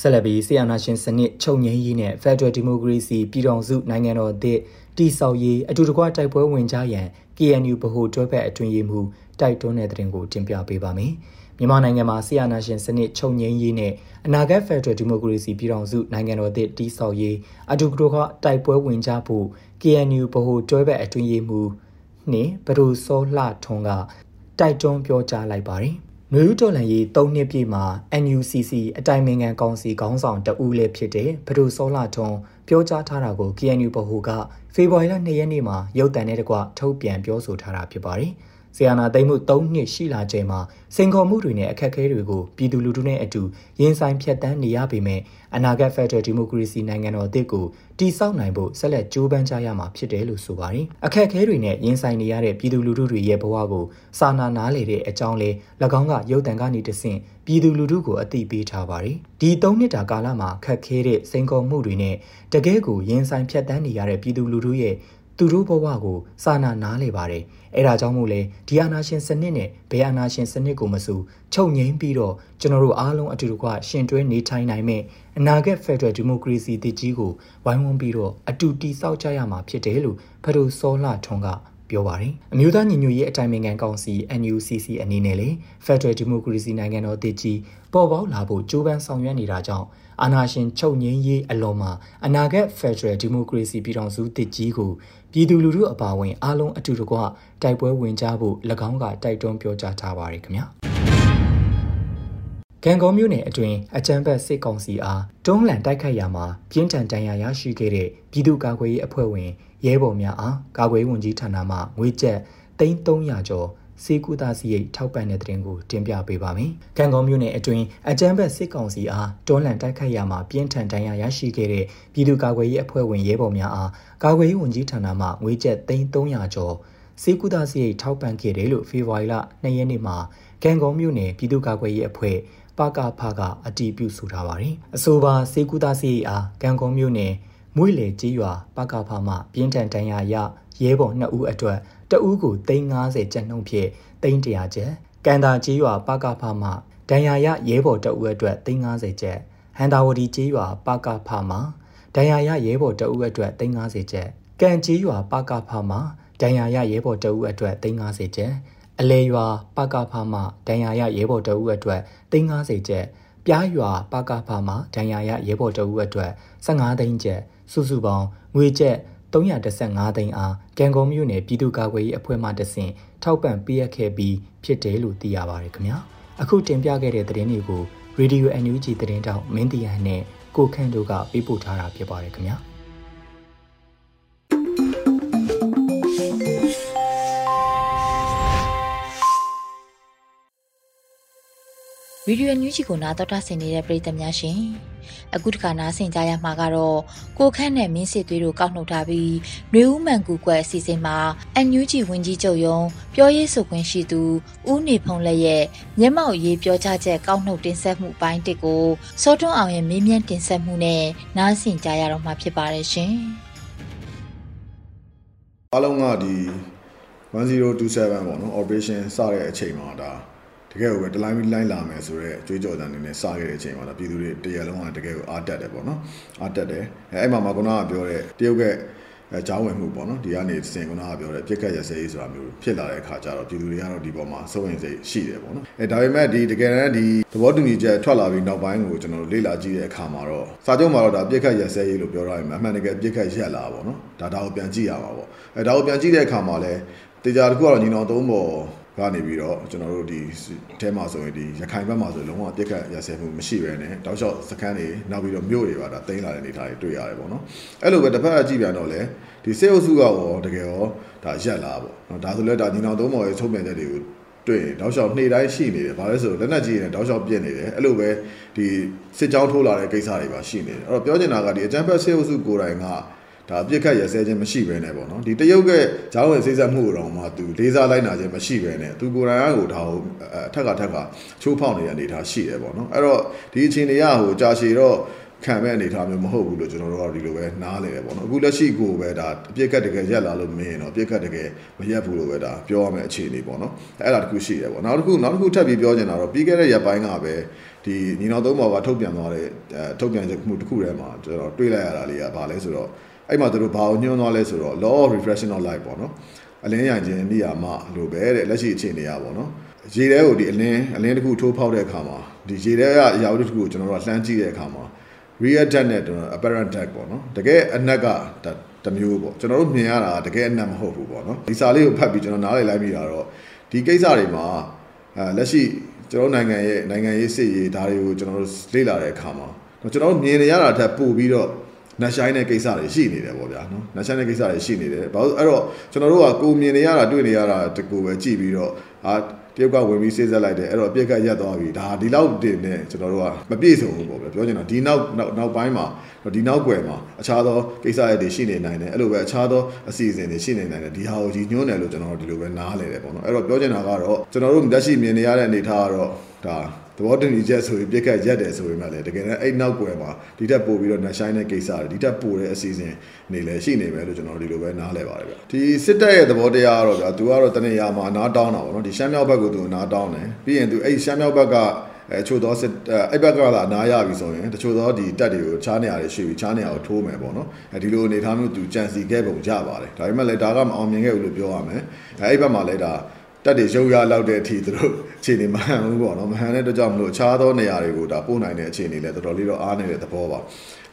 ဆက်လက်ပြီးဆီယနာရှင်စနစ်ချုပ်ငြိမ်းရေးနဲ့ Federal Democracy ပြည်ထောင်စုနိုင်ငံတော်အသစ်တည်ဆောက်ရေးအတူတကွတိုက်ပွဲဝင်ကြရန် KNU ဗဟိုတွဲဖက်အတွင်ရေးမှု တိုက်တွန်းတဲ့တဲ့တင်ကိုတင်ပြပေးပါမယ်။မြန်မာနိုင်ငံမှာဆီယနာရှင်စနစ်ချုပ်ငြိမ်းရေးနဲ့အနာဂတ် Federal Democracy ပြည်ထောင်စုနိုင်ငံတော်အသစ်တည်ဆောက်ရေးအတူတကွတိုက်ပွဲဝင်ကြဖို့ KNU ဗဟိုတွဲဖက်အတွင်ရေးမှုနှင့်ဘဒူစောလှထွန်းကတိုက်တွန်းပြောကြားလိုက်ပါတယ်။နွေဦးတော်လှန်ရေး၃နှစ်ပြည့်မှာ NUCC အတိုင်ပင်ခံကောင်စီခေါင်းဆောင်တဦးလည်းဖြစ်တဲ့ဘဒူစောလှထွန်းပြောကြားထားတာကို KNU ဗဟိုကဖေဖော်ဝါရီလ2ရက်နေ့မှာရုပ်သံနဲ့တကွထုတ်ပြန်ပြောဆိုထားတာဖြစ်ပါတယ်။ ဆီယနာသိမ်းမှု၃နှစ်ရှိလာချိန်မှာစိန်ခေါ်မှုတွေနဲ့အခက်အခဲတွေကိုပြည်သူလူထုနဲ့အတူရင်ဆိုင်ဖြတ်တန်းနေရပေမဲ့အနာဂတ် Federal Democracy နိုင်ငံတော်အသစ်ကိုတည်ဆောက်နိုင်ဖို့ဆက်လက်ကြိုးပမ်းကြရမှာဖြစ်တယ်လို့ဆိုပါတယ်။အခက်အခဲတွေနဲ့ရင်ဆိုင်နေရတဲ့ပြည်သူလူထုတွေရဲ့ဘဝကိုစာနာနားလေတဲ့အကြောင်းလေး၎င်းကရုပ်တံကနေတဆင့်ပြည်သူလူထုကိုအသိပေးထားပါတယ်။ဒီ၃နှစ်တာကာလမှာခက်ခဲတဲ့စိန်ခေါ်မှုတွေနဲ့တကယ်ကိုရင်ဆိုင်ဖြတ်တန်းနေရတဲ့ပြည်သူလူထုရဲ့ သူတို့ဘဝကိုစာနာနားလေပါတယ်အဲ့ဒါကြောင့်မို့လဲဒီအာနာရှင်စနစ်နဲ့ဘယ်အာနာရှင်စနစ်ကိုမဆိုချုပ်ငိမ့်ပြီးတော့ကျွန်တော်တို့အားလုံးအတူတကွရှင်တွဲနေထိုင်နိုင်မဲ့အနာဂတ် Federal Democracy တည်ကြီးကိုဝိုင်းဝန်းပြီးတော့အတူတည်ဆောက်ကြရမှာဖြစ်တယ်လို့ဖဒိုစောလှထွန်းကပြောပါတယ်အမျိုးသားညီညွတ်ရေးအတိုင်ပင်ခံကောင်စီ NUCC အနေနဲ့လေ Federal Democracy နိုင်ငံတော်တည်ကြီးပေါ်ပေါက်လာဖို့ကြိုးပမ်းဆောင်ရွက်နေတာကြောင့်အာဏာရှင်ချုပ်ငြိမ်းရေးအလွန်မှာအနာဂတ် Federal Democracy ပြည်ထောင်စုတည်ကြီးကို ပြည်သူလူထုအပါအဝင်အားလုံးအတူတကွတိုက်ပွဲဝင်ကြဖို့၎င်းကတိုက်တွန်းပြောကြားထားပါတယ်ခင်ဗျာကံကောမြို့နယ်အတွင်းအကြမ်းဖက်စစ်ကောင်စီအားတွန်းလှန်တိုက်ခိုက်ရာမှာပြင်းထန်ဒဏ်ရာရရှိခဲ့တဲ့ပြည်သူ့ကာကွယ်ရေးအဖွဲ့ဝင်ရဲဘော်များအားကာကွယ်ရေးဝန်ကြီးဌာနမှငွေကျပ်300ကျော် စေကူတာစီရိတ်ထောက်ပံ့တဲ့တဲ့တင်ကိုတင်ပြပေးပါမယ်။ကံကောမြို့နယ်အတွင်းအကြမ်းဖက်စစ်ကောင်စီအားတွန်းလှန်တိုက်ခိုက်ရမှာပြင်းထန်ဒဏ်ရာရရှိခဲ့တဲ့ပြည်သူ့ကာကွယ်ရေးအဖွဲ့ဝင်ရဲဘော်များအားကာကွယ်ရေးဝန်ကြီးဌာနမှငွေကျပ်300ကျော်စေကူတာစီရိတ်ထောက်ပံ့ခဲ့တယ်လို့ဖေဖော်ဝါရီလ2ရက်နေ့မှာကံကောမြို့နယ်ပြည်သူ့ကာကွယ်ရေးအဖွဲ့ပကဖကအတီးပြုဆိုထားပါတယ်။အဆိုပါစေကူတာစီရိတ်အားကံကောမြို့နယ်မွေလေကြီးရွာပကဖမှပြင်းထန်ဒဏ်ရာရရဲဘော်2ဦးအတွက် တဦးကို350ကျပ်နှုန်းဖြင့်300ကျပ်ကန်တာကြီးရွာပကဖမှဒဏ်ရာရရဲဘော်တအုပ်အတွက်350ကျပ်ဟန်တာဝတီကြီးရွာပကဖမှဒဏ်ရာရရဲဘော်တအုပ်အတွက်350ကျပ်ကန်ကြီးရွာပကဖမှဒဏ်ရာရရဲဘော်တအုပ်အတွက်350ကျပ်အလဲရွာပကဖမှဒဏ်ရာရရဲဘော်တအုပ်အတွက်350ကျပ်ပြားရွာပကဖမှဒဏ်ရာရရဲဘော်တအုပ်အတွက်15သိန်းကျပ်စုစုပေါင်းငွေကျပ် 315သိန်းအားကံကုန်မြို့နယ်ပြည်သူ့ကာကွယ်ရေးအဖွဲ့မှတဆင့်ထောက်ပံ့ပေးအပ်ခဲ့ပြီးဖြစ်တယ်လို့သိရပါတယ်ခင်ဗျာအခုတင်ပြခဲ့တဲ့သတင်းတွေကို Radio NUG သတင်းတောက်မင်းတီဟန်နဲ့ကိုခန့်တို့ကပေးပို့ထားတာဖြစ်ပါတယ်ခင်ဗျာ ဗီဒီယိုညူးချီကိုနားတော်တာဆင်နေတဲ့ပရိသတ်များရှင်အခုတခါနားဆင်ကြရမှာကတော့ကိုခန့်နဲ့မင်းစစ်သွေးတို့ကောက်နှုတ်ထားပြီးနှွေဦးမှန်ကူကွက်အစီအစဉ်မှာအန်ယူဂျီဝင်ကြီးချုပ်ယုံပြောရေးဆိုခွင့်ရှိသူဦးနေဖုံးလက်ရဲ့မျက်မှောက်ရေးပြောကြားချက်ကောက်နှုတ်တင်ဆက်မှုပိုင်းတစ်ကိုစောတွန်းအောင်ရဲ့မေးမြန်းတင်ဆက်မှုနဲ့နားဆင်ကြရတော့မှာဖြစ်ပါတယ်ရှင်အားလုံးကဒီ1027ပေါ့နော် operation စတဲ့အချိန်မှာဒါ တကယ်ကိုပဲတလိုင်းပြီးလိုင်းလာမယ်ဆိုတော့ကြွေးကြော်တန်နေနဲ့စခဲ့တဲ့အချိန်မှာတော့ပြည်သူတွေတရလုံးကတကယ်ကိုအားတက်တယ်ပေါ့နော်အားတက်တယ်အဲအဲ့မှာမကုနာကပြောတဲ့တရုတ်ကအဲကြောင်းဝင်မှုပေါ့နော်ဒီကနေစင်ကုနာကပြောတဲ့ပြစ်ခတ်ရစဲရေးဆိုတာမျိုးဖြစ်လာတဲ့အခါကျတော့ပြည်သူတွေကတော့ဒီပေါ်မှာစိုးရင်စိတ်ရှိတယ်ပေါ့နော်အဲဒါပေမဲ့ဒီတကယ်တမ်းဒီသဘောတူညီချက်ထွက်လာပြီးနောက်ပိုင်းကိုကျွန်တော်တို့လေ့လာကြည့်တဲ့အခါမှာတော့စာချုပ်မှာတော့ဒါပြစ်ခတ်ရစဲရေးလို့ပြောထားရင်အမှန်တကယ်ပြစ်ခတ်ရက်လာပေါ့နော်ဒါဒါကိုပြန်ကြည့်ရမှာပေါ့အဲဒါကိုပြန်ကြည့်တဲ့အခါမှာလည်းတရားတစ်ခုကတော့ညီနောင်သုံးပေါ် ကနေပြီးတော့ကျွန်တော်တို့ဒီအဲမှာဆိုရင်ဒီရခိုင်ဘက်မှာဆိုလုံးဝပြက်ကတ်ရဆဲမှုမရှိဘဲနဲ့တောက်လျှောက်စခန်းတွေနောက်ပြီးတော့မြို့တွေပါဒါတင်းလာတဲ့အနေအထားတွေတွေ့ရတယ်ပေါ့နော်အဲ့လိုပဲတစ်ဖက်ကကြည့်ပြန်တော့လေဒီစေအုပ်စုကရောတကယ်ရောဒါရက်လာပေါ့နော်ဒါဆိုလဲဒါညီနောင်သုံးမော်ရဲ့ချုပ်ပြန်ချက်တွေကိုတွေ့ရင်တောက်လျှောက်နှိမ့်တိုင်းရှိနေတယ်ဘာလဲဆိုတော့လက်နက်ကြီးနဲ့တောက်လျှောက်ပြစ်နေတယ်အဲ့လိုပဲဒီစစ်ကြောင်းထိုးလာတဲ့ကိစ္စတွေပါရှိနေတယ်အဲ့တော့ပြောချင်တာကဒီအကြမ်းဖက်စေအုပ်စုကိုယ်တိုင်က ဒါအပြစ်ခတ်ရစဲခြင်းမရှိဘဲနဲ့ပေါ့နော်ဒီတရုတ်ကဂျောင်းဝင်စိစက်မှုတော်မှာသူလေးစားလိုက်နာခြင်းမရှိဘဲနဲ့သူကိုယ်တိုင်ကကိုဒါဟိုအထက်ကထက်ကချိုးဖောက်နေတဲ့အနေအထားရှိတယ်ပေါ့နော်အဲ့တော့ဒီအခြေအနေကဟိုကြာရှည်တော့ခံမဲ့အနေထားမျိုးမဟုတ်ဘူးလို့ကျွန်တော်တို့ကဒီလိုပဲနားလည်တယ်ပေါ့နော်အခုလက်ရှိကိုပဲဒါအပြစ်ကတ်တကယ်ရက်လာလို့မင်းတော့အပြစ်ကတ်တကယ်မရက်ဘူးလို့ပဲဒါပြောရမယ့်အခြေအနေပေါ့နော်အဲ့ဒါတခုရှိတယ်ပေါ့နောက်တစ်ခုနောက်တစ်ခုထပ်ပြီးပြောချင်တာတော့ပြီးခဲ့တဲ့ရက်ပိုင်းကပဲဒီညီနောင်သုံးပေါ်ကထုတ်ပြန်သွားတဲ့ထုတ်ပြန်ချက်မှုတစ်ခုထဲမှာကျွန်တော်တွေးလိုက်ရတာလေးကဘာလဲဆိုတော့ အဲ့မှာသူတို့ဘာကိုညွှန်းသွားလဲဆိုတော့ law of reflection of life ပေါ့နော်အလင်းရိုင်ခြင်းနေရာမှာလို့ပဲတဲ့လက်ရှိအခြေအနေရပေါ့နော်ရေထဲကိုဒီအလင်းအလင်းတစ်ခုထိုးဖောက်တဲ့အခါမှာဒီရေထဲကအရာတစ်ခုကိုကျွန်တော်တို့ကလှမ်းကြည့်တဲ့အခါမှာ real depth နဲ့ apparent depth ပေါ့နော်တကယ်အနက်ကတမျိုးပေါ့ကျွန်တော်တို့မြင်ရတာတကယ်အနက်မဟုတ်ဘူးပေါ့နော်ဒီစာလေးကိုဖတ်ပြီးကျွန်တော်နားလည်လိုက်မိတာတော့ဒီကိစ္စတွေမှာအဲလက်ရှိကျွန်တော်နိုင်ငံရဲ့နိုင်ငံရေးစစ်ရေးဒါတွေကိုကျွန်တော်တို့လေ့လာတဲ့အခါမှာကျွန်တော်တို့မြင်နေရတာထက်ပိုပြီးတော့ နတ်ရှိုင်းတဲ့ကိစ္စတွေရှိနေတယ်ပေါ့ဗျာနော်နတ်ရှိုင်းတဲ့ကိစ္စတွေရှိနေတယ်ဘာလို့အဲ့တော့ကျွန်တော်တို့ကကိုမြင်နေရတာတွေ့နေရတာတကူပဲကြည့်ပြီးတော့အာတရုတ်ကဝင်ပြီးစေးဆက်လိုက်တယ်အဲ့တော့အပြစ်ကရက်သွားပြီဒါဒီလောက်တင်နေကျွန်တော်တို့ကမပြည့်စုံဘူးပေါ့ဗျာပြောချင်တာဒီနောက်နောက်ပိုင်းမှာဒီနောက်ွယ်မှာအခြားသောကိစ္စတွေရှိနေနိုင်တယ်အဲ့လိုပဲအခြားသောအစီအစဉ်တွေရှိနေနိုင်တယ်ဒီဟာကိုကြီးညွှန်းတယ်လို့ကျွန်တော်တို့ဒီလိုပဲနားလဲတယ်ပေါ့နော်အဲ့တော့ပြောချင်တာကတော့ကျွန်တော်တို့လက်ရှိမြင်နေရတဲ့အနေအထားကတော့ဒါ သဘောတူညီချက်ဆိုပြီးပြစ်ခတ်ရက်တယ်ဆိုပေမဲ့လည်းတကယ်လည်းအဲ့နောက်ွယ်မှာဒီတက်ပို့ပြီးတော့နှဆိုင်တဲ့ကိစ္စတွေဒီတက်ပို့တဲ့အစီအစဉ်နေလည်းရှိနေပဲလို့ကျွန်တော်ဒီလိုပဲနားလဲပါတယ်ဗျဒီစစ်တပ်ရဲ့သဘောတရားကတော့ဗျာသူကတော့တနေရာမှာအနားတောင်းတာပေါ့နော်ဒီရှမ်းမြောက်ဘက်ကသူအနားတောင်းတယ်ပြီးရင်သူအဲ့ရှမ်းမြောက်ဘက်ကအဲချို့သောစစ်အဲ့ဘက်ကလာအနားရပြီဆိုရင်တချို့သောဒီတက်တွေကိုချားနေရတယ်ရှိပြီချားနေရကိုထိုးမယ်ပေါ့နော်အဲဒီလိုအနေထားမျိုးသူကြံစီခဲ့ပုံကြပါတယ်ဒါပေမဲ့လည်းဒါကမအောင်မြင်ခဲ့ဘူးလို့ပြောရမယ်အဲအဲ့ဘက်မှာလည်းဒါ တက်တွေရုပ်ရလောက်တဲ့အထိသူတို့အခြေအနေမဟန်ဘူးပေါ့နော်မဟန်တဲ့အတွက်ကြောင့်မလို့အခြားသောနေရာတွေကိုဒါပို့နိုင်တဲ့အခြေအနေလည်းတော်တော်လေးတော့အားနေတဲ့သဘောပါ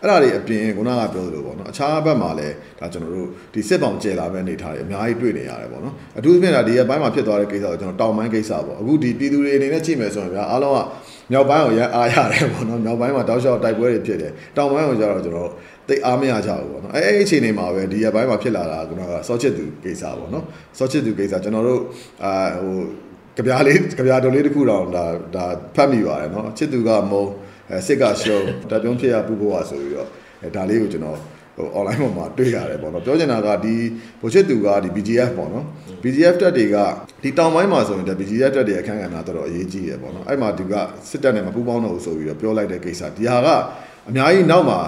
အဲ့ဒါတွေအပြင်ခုနကပြောသလိုပေါ့နော်အခြားဘက်မှာလည်းဒါကျွန်တော်တို့ဒီစစ်ပောင်ကျဲလာမဲ့အနေထားတွေအများကြီးတွေ့နေရတယ်ပေါ့နော်အထူးသဖြင့်ဒါဒီအပိုင်းမှာဖြစ်သွားတဲ့ကိစ္စကိုကျွန်တော်တောင်ပိုင်းကိစ္စပေါ့အခုဒီပြည်သူတွေအနေနဲ့ကြည့်မယ်ဆိုရင်ဗျာအားလုံးကမြောက်ပိုင်းကိုရအားရတယ်ပေါ့နော်မြောက်ပိုင်းမှာတောက်လျှောက်တိုက်ပွဲတွေဖြစ်တယ်တောင်ပိုင်းကိုကျတော့ကျွန်တော် တိတ်အားမရကြဘူးပေါ့နော်အဲအဲ့အခြေအနေမှာပဲဒီရပိုင်းမှာဖြစ်လာတာကကျွန်တော်ကစောချစ်သူကိစ္စပေါ့နော်စောချစ်သူကိစ္စကျွန်တော်တို့အာဟိုကြပြားလေးကြပြားတော်လေးတစ်ခုတော့ဒါဒါဖတ်မိပါတယ်နော်ချစ်သူကမုံအဲစစ်ကရှုံးတပြုံးဖြစ်ရပူဖို့ပါဆိုပြီးတော့အဲဒါလေးကိုကျွန်တော်ဟို online ပေါ်မှာတွေ့ရတယ်ပေါ့နော်ပြောချင်တာကဒီဘိုချစ်သူကဒီ BGF ပေါ့နော် BGF တက်တွေကဒီတောင်ပိုင်းမှာဆိုရင်ဒါ BGF တက်တွေအခန်းကဏ္ဍတော်တော်အရေးကြီးရပေါ့နော်အဲ့မှာဒီကစစ်တပ်နဲ့မပူးပေါင်းတော့ဘူးဆိုပြီးတော့ပြောလိုက်တဲ့ကိစ္စဒီဟာကအများကြီးနောက်မှာ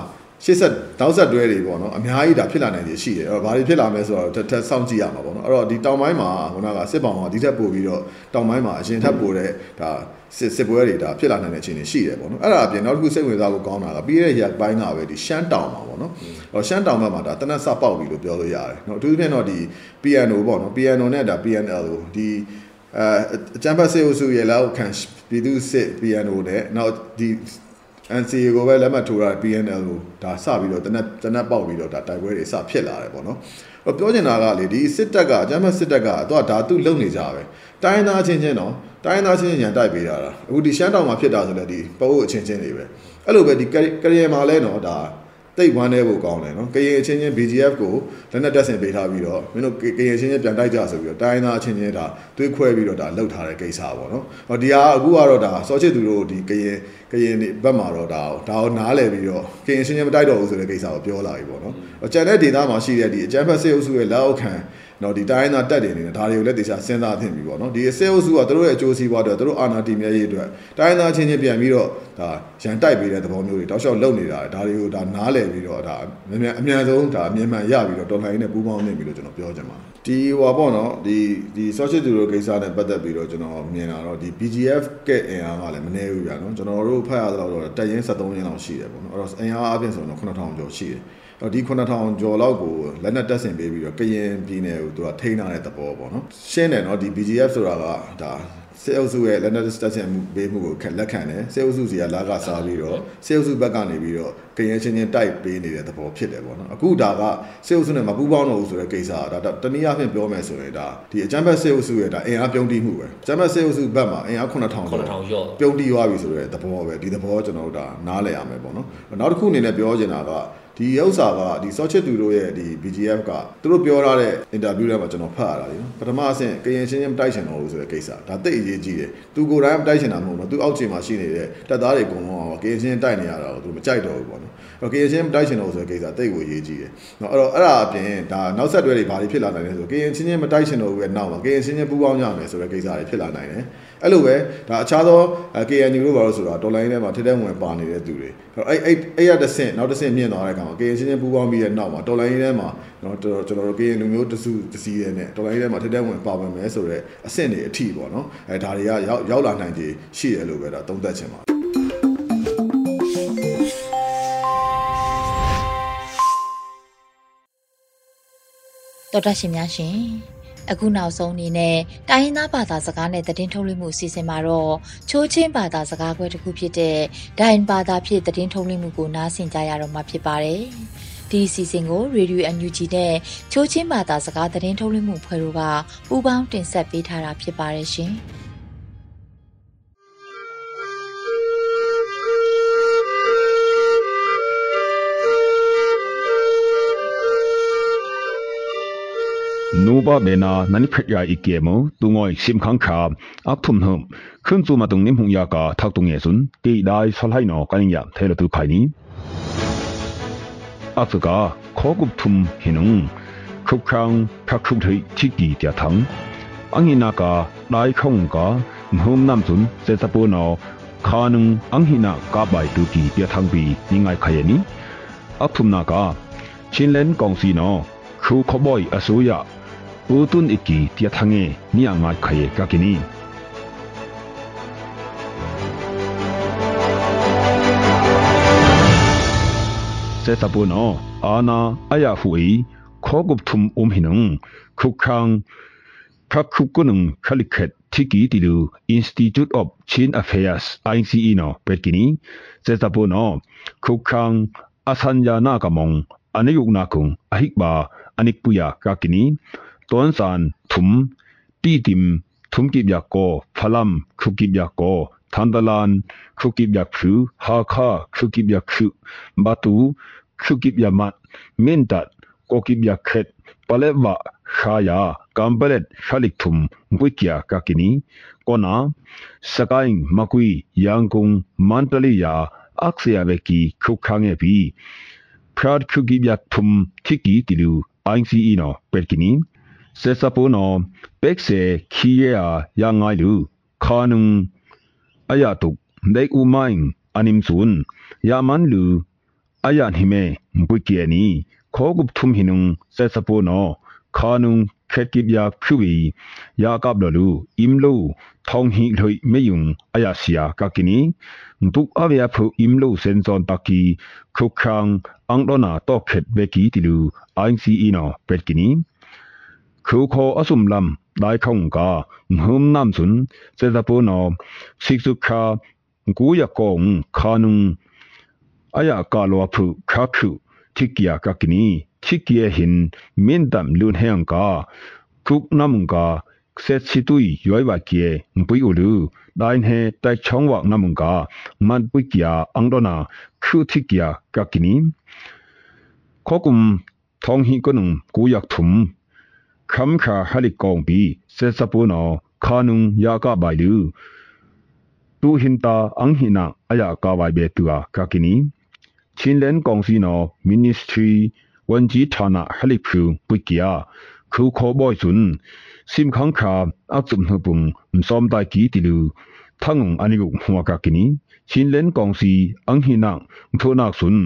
ရှေ့ဆက်နောက်ဆက်တွဲတွေပေါ့နော်အများကြီးဒါဖြစ်လာနိုင်တယ်ရှိတယ်အဲ့တော့ဘာတွေဖြစ်လာမလဲဆိုတော့ထပ်ထပ်စောင့်ကြည့်ရမှာပေါ့နော်အဲ့တော့ဒီတောင်ပိုင်းမှာခုနကစစ်ပောင်ကဒီထက်ပိုပြီးတော့တောင်ပိုင်းမှာအရင်ထပ်ပိုတဲ့ဒါစစ်စစ်ပွဲတွေဒါဖြစ်လာနိုင်တဲ့အခြေအနေရှိတယ်ပေါ့နော်အဲ့ဒါအပြင်နောက်တစ်ခုစိတ်ဝင်စားဖို့ကောင်းတာကပြီးတဲ့ရက်ပိုင်းကပဲဒီရှမ်းတောင်မှာပေါ့နော်ဟောရှမ်းတောင်ဘက်မှာဒါတနက်စပေါက်ပြီလို့ပြောလို့ရတယ်နော်အထူးသဖြင့်တော့ဒီ PNO ပေါ့နော် PNO နဲ့ဒါ PNL ကိုဒီအဲအချမ်းဖတ်စေအုပ်စုရဲ့လောက်ခံပြည်သူစစ် PNO နဲ့နောက်ဒီ NCA ကိုပဲလက်မှတ်ထိုးတာ PNL ကိုဒါစပြီးတော့တနက်တနက်ပေါက်ပြီးတော့ဒါတိုက်ပွဲတွေစဖြစ်လာတယ်ပေါ့နော်။ပြောချင်တာကလေဒီစစ်တပ်ကအကြမ်းဖက်စစ်တပ်ကတော့ဓာတုလုံနေကြပဲ။တိုင်းသားချင်းချင်းတော့တိုင်းသားချင်းချင်းရန်တိုက်ပေးတာလား။အခုဒီရှမ်းတောင်မှာဖြစ်တာဆိုလည်းဒီပအိုးအချင်းချင်းတွေပဲ။အဲ့လိုပဲဒီကရီယာမှာလဲတော့ဒါ တိတ်ဝမ်းနေဖို့ကောင်းတယ်နော်ကရင်အချင်းချင်း BGF ကိုလက်နက်တက်ဆင်ပေးထားပြီးတော့မင်းတို့ကရင်အချင်းချင်းပြန်တိုက်ကြဆိုပြီးတော့တိုင်းသားအချင်းချင်းဒါတွေးခွဲပြီးတော့ဒါလှုပ်ထားတဲ့ကိစ္စပေါ့နော်ဟောဒီဟာအခုကတော့ဒါစောချစ်သူတို့ဒီကရင်ကရင်ဘက်မှာတော့ဒါဒါကိုနားလည်ပြီးတော့ကရင်အချင်းချင်းမတိုက်တော့ဘူးဆိုတဲ့ကိစ္စကိုပြောလာပြီပေါ့နော်ဟောကျန်တဲ့ဒေသမှာရှိတဲ့ဒီအကြမ်းဖက်စေအုပ်စုရဲ့လက်အောက်ခံ နော်ဒီတိုင်းသားတက်တယ်နေတယ်ဒါတွေကိုလည်းတေချာစဉ်းစားသင့်ပြီပေါ့နော်ဒီစေအုပ်စုကတို့ရဲ့အကျိုးစီးပွားအတွက်တို့အာဏာတည်မြဲရေးအတွက်တိုင်းသားချင်းချင်းပြန်ပြီးတော့ဒါရန်တိုက်ပေးတဲ့သဘောမျိုးတွေတောက်လျှောက်လုပ်နေတာဒါတွေကိုဒါနားလည်ပြီးတော့ဒါအမြန်အမြန်ဆုံးဒါအမြင်မှန်ရပြီးတော့တော်လှန်ရေးနဲ့ပူးပေါင်းနေပြီလို့ကျွန်တော်ပြောချင်ပါတယ်ဒီဟိုပေါ့နော်ဒီဒီ social သူတို့ကိစ္စနဲ့ပတ်သက်ပြီးတော့ကျွန်တော်မြင်တာတော့ဒီ BGF ကဲအင်အားကလည်းမနည်းဘူးဗျာနော်ကျွန်တော်တို့ဖတ်ရသလောက်တော့တက်ရင်73ရင်းလောက်ရှိတယ်ပေါ့နော်အဲ့တော့အင်အားအပြင်ဆိုတော့9000ကျော်ရှိတယ် တော့ဒီ9000ကျော်လောက်ကိုလက်နက်တက်ဆင်ပေးပြီးတော့ကရင်ပြည်နယ်ကိုသူကထိန်းထားတဲ့သဘောပေါ့နော်ရှင်းတယ်နော်ဒီ BGF ဆိုတာကဒါစေအုပ်စုရဲ့လက်နက်တက်ဆင်မှုပေးမှုကိုလက်ခံတယ်စေအုပ်စုစီကလာကစားပြီးတော့စေအုပ်စုဘက်ကနေပြီးတော့ကရင်ချင်းချင်းတိုက်ပေးနေတဲ့သဘောဖြစ်တယ်ပေါ့နော်အခုဒါကစေအုပ်စုနဲ့မပူးပေါင်းတော့ဘူးဆိုတဲ့ကိစ္စကဒါတနည်းအားဖြင့်ပြောမယ်ဆိုရင်ဒါဒီအကြမ်းဖက်စေအုပ်စုရဲ့ဒါအင်အားပြုံးတိမှုပဲအကြမ်းဖက်စေအုပ်စုဘက်မှာအင်အား9000ကျော်9000ကျော်ပြုံးတိသွားပြီဆိုတဲ့သဘောပဲဒီသဘောကျွန်တော်တို့ဒါနားလည်ရမယ်ပေါ့နော်နောက်တစ်ခုအနေနဲ့ပြောချင်တာက ဒီဥစ္စာကဒီ Sochit သူတို့ရဲ့ဒီ BGF ကသူတို့ပြောထားတဲ့ interview ထဲမှာကျွန်တော်ဖတ်ရတာလေနော်ပထမအဆင့်ကရင်ချင်းချင်းမတိုက်ချင်တော့ဘူးဆိုတဲ့ကိစ္စဒါတိတ်အရေးကြီးတယ်သူကိုယ်တိုင်မတိုက်ချင်တာမဟုတ်ဘူးသူအောက်ခြေမှာရှိနေတဲ့တပ်သားတွေအကုန်လုံးကကရင်ချင်းတိုက်နေရတာကိုသူမကြိုက်တော့ဘူးပေါ့နော်အဲ့ကရင်ချင်းမတိုက်ချင်တော့ဘူးဆိုတဲ့ကိစ္စတိတ်ကိုအရေးကြီးတယ်နော်အဲ့တော့အဲ့ဒါအပြင်ဒါနောက်ဆက်တွဲတွေဘာတွေဖြစ်လာနိုင်လဲဆိုကရင်ချင်းချင်းမတိုက်ချင်တော့ဘူးရဲ့နောက်မှာကရင်ချင်းချင်းပူးပေါင်းကြမယ်ဆိုတဲ့ကိစ္စတွေဖြစ်လာနိုင်တယ် အဲ့လိုပဲဒါအခြားသော KNU လို့ပါလို့ဆိုတာတော်လိုင်းထဲမှာထက်တဲ့ဝင်ပါနေတဲ့သူတွေအဲ့အဲ့အဲ့ရတဲ့ဆင့်နောက်တစ်ဆင့်မြင့်သွားတဲ့အခါမှာ KN ချင်းချင်းပူးပေါင်းပြီးတဲ့နောက်မှာတော်လိုင်းထဲမှာနော်ကျွန်တော်တို့ KN လူမျိုးတစုတစည်းရဲနဲ့တော်လိုင်းထဲမှာထက်တဲ့ဝင်ပါဝင်မယ်ဆိုတော့အဆင့်တွေအထိပေါ့နော်အဲဒါတွေကရောက်ရောက်လာနိုင်ခြေရှိတယ်လို့ပဲဒါသုံးသပ်ချင်ပါတယ်တော်တရှင်များရှင် အခုနောက်ဆုံးအနေနဲ့တိုင်းရင်းသားဘာသာစကားနဲ့သတင်းထုတ်လွှင့်မှုအစီအစဉ်မှာတော့ချိုးချင်းဘာသာစကားခွဲတစ်ခုဖြစ်တဲ့ဒိုင်ဘာသာဖြစ်သတင်းထုတ်လွှင့်မှုကိုနားဆင်ကြရတော့မှာဖြစ်ပါတယ်။ဒီအစီအစဉ်ကို Radio NUG နဲ့ချိုးချင်းဘာသာစကားသတင်းထုတ်လွှင့်မှုဖွဲ့တို့ကပူးပေါင်းတင်ဆက်ပေးထားတာဖြစ်ပါတယ်ရှင်။ nuba bena nani phet ya ikemo tungoi simkhang kha apthum hum khun chu ma tung nim hung ya ka thak tung ye sun ti dai salhai no kaling ya thela tu khai ni atuka khogup thum hinung khuk khang khak khuk thei chi ki tia thang angina ka dai khong ka mhum nam sun se sa pu no kha nung anghina ka bai tu ki tia thang bi ni ngai khai ni apthum na ka chin len kong si no khu khoboi asuya utun iki tiat hange ni angai khaye kakini setapuno ana ayahui khogupthum umhinung khukhang khakhukunung khalikhet thiki tilu institute of chin affairs ince no pekini setapuno khukhang asanjana kamong aniyukna kung ahikba anikpuya kakini ตอนสานทุมตีติมทุมกิบยากโกพลัมคุกิบยากโกทันดลานคุกิบยากคือฮาคาคุกิบยากคือบาตูคุกิบยามัดเมนตัดโกกิบยากเข็ดปะเลวะชายากัมเบเลตชาลิกทุมวิกยากากินีก็นาสกายมะกุยยังกุงมันตลียาอักเสียเวกีคุกขังเอบีพรad คุ กิบยากทุมทิกีติลู ICE เนาะเป็ดกินีစေစပုနောပက်ဆေခီယာယာငိုင်လူခါနုံအယာတုဒေဥမိုင်းအနိမ်ဇွန်ယာမန်လူ aya hime buki ani khogup thum hinung se sapo no khanung khetkip ya khuwi ya kap lo lu imlo thong hi lhoi meyung aya sia kakini tuk avya phu imlo sen zon taki khukhang angdona to khet beki tilu ICE no petkini ခုခောအစုံလမ်ဒိုင်ခေါင်ကာဟွမ်နမ်ဆွန်စေတပုနောစိစုခာကူယကောငခါနုံအယာကာ คือโคอสุมลำได้ข้องกาหืมน้ำสุนเจตปูนอสิกสุขากูอยากกงคานุงอายากาลวพุคาคุทิกยากักนีทิกยาหินมินดำลุนแหงกาคุกน้ำกาเซชิตุยย้อยวาเกียปุยอุลูได้เฮแต่ช่องวักน้ำกามันปุยกยาอังดนาคือทิกยากักนีข้อกุมท้องหิกนุงกูอยากถุม ခမ်ခါဟလိကောင်ပီစေစပူနောခါနုံယာကဘိုင်လူတူဟင်တာအန်ဟိနာအယာကဘိုင်ဘေတူအာကကီနီချင်းလန်ကောင်စီနောမင်းနစ်ထရီဝန်ဂျီဌာနဟလိဖူပွိကီယာခူခိုဘွိုင်ဇွန်းစိမ်ခန်းခါအချုံဟပုန်မစောမ်တိုင်ကီတီလူထငုံအနိကုဟွာကကီနီ ชินเลนกองซีอังหินาโทนักซุน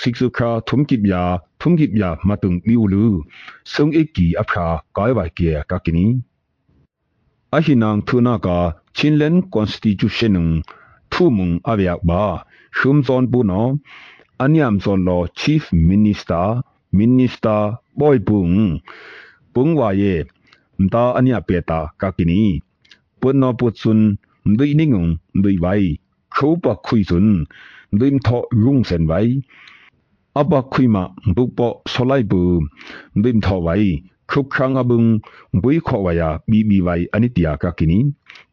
สิกสุขาทุมกิบยาทุมกิบยามาตุงมิวลูဆုံအိကီအဖာကာယဝကေကကနီအဟိနန်ထုနာကာချင်းလန်ကွန်စတီကျူရှင်နုံထူမုံအဗျာဘာရှုံဇွန်ဘူနောအနိယမ်ဇွန်လော chief minister minister boy bung bung wa ye mta anya peta kakini punno putsun ndui ningung ndui vai khou pa khui sun nduim tho rung sen vai အဘခွိမဘုပ္ပဆလိုက်ဘူးဘိမထောဝိုင်ခုခန်းအဘုံဘွိခောဝယာဘီဘီဝိုင်အနိတယာကကိနီ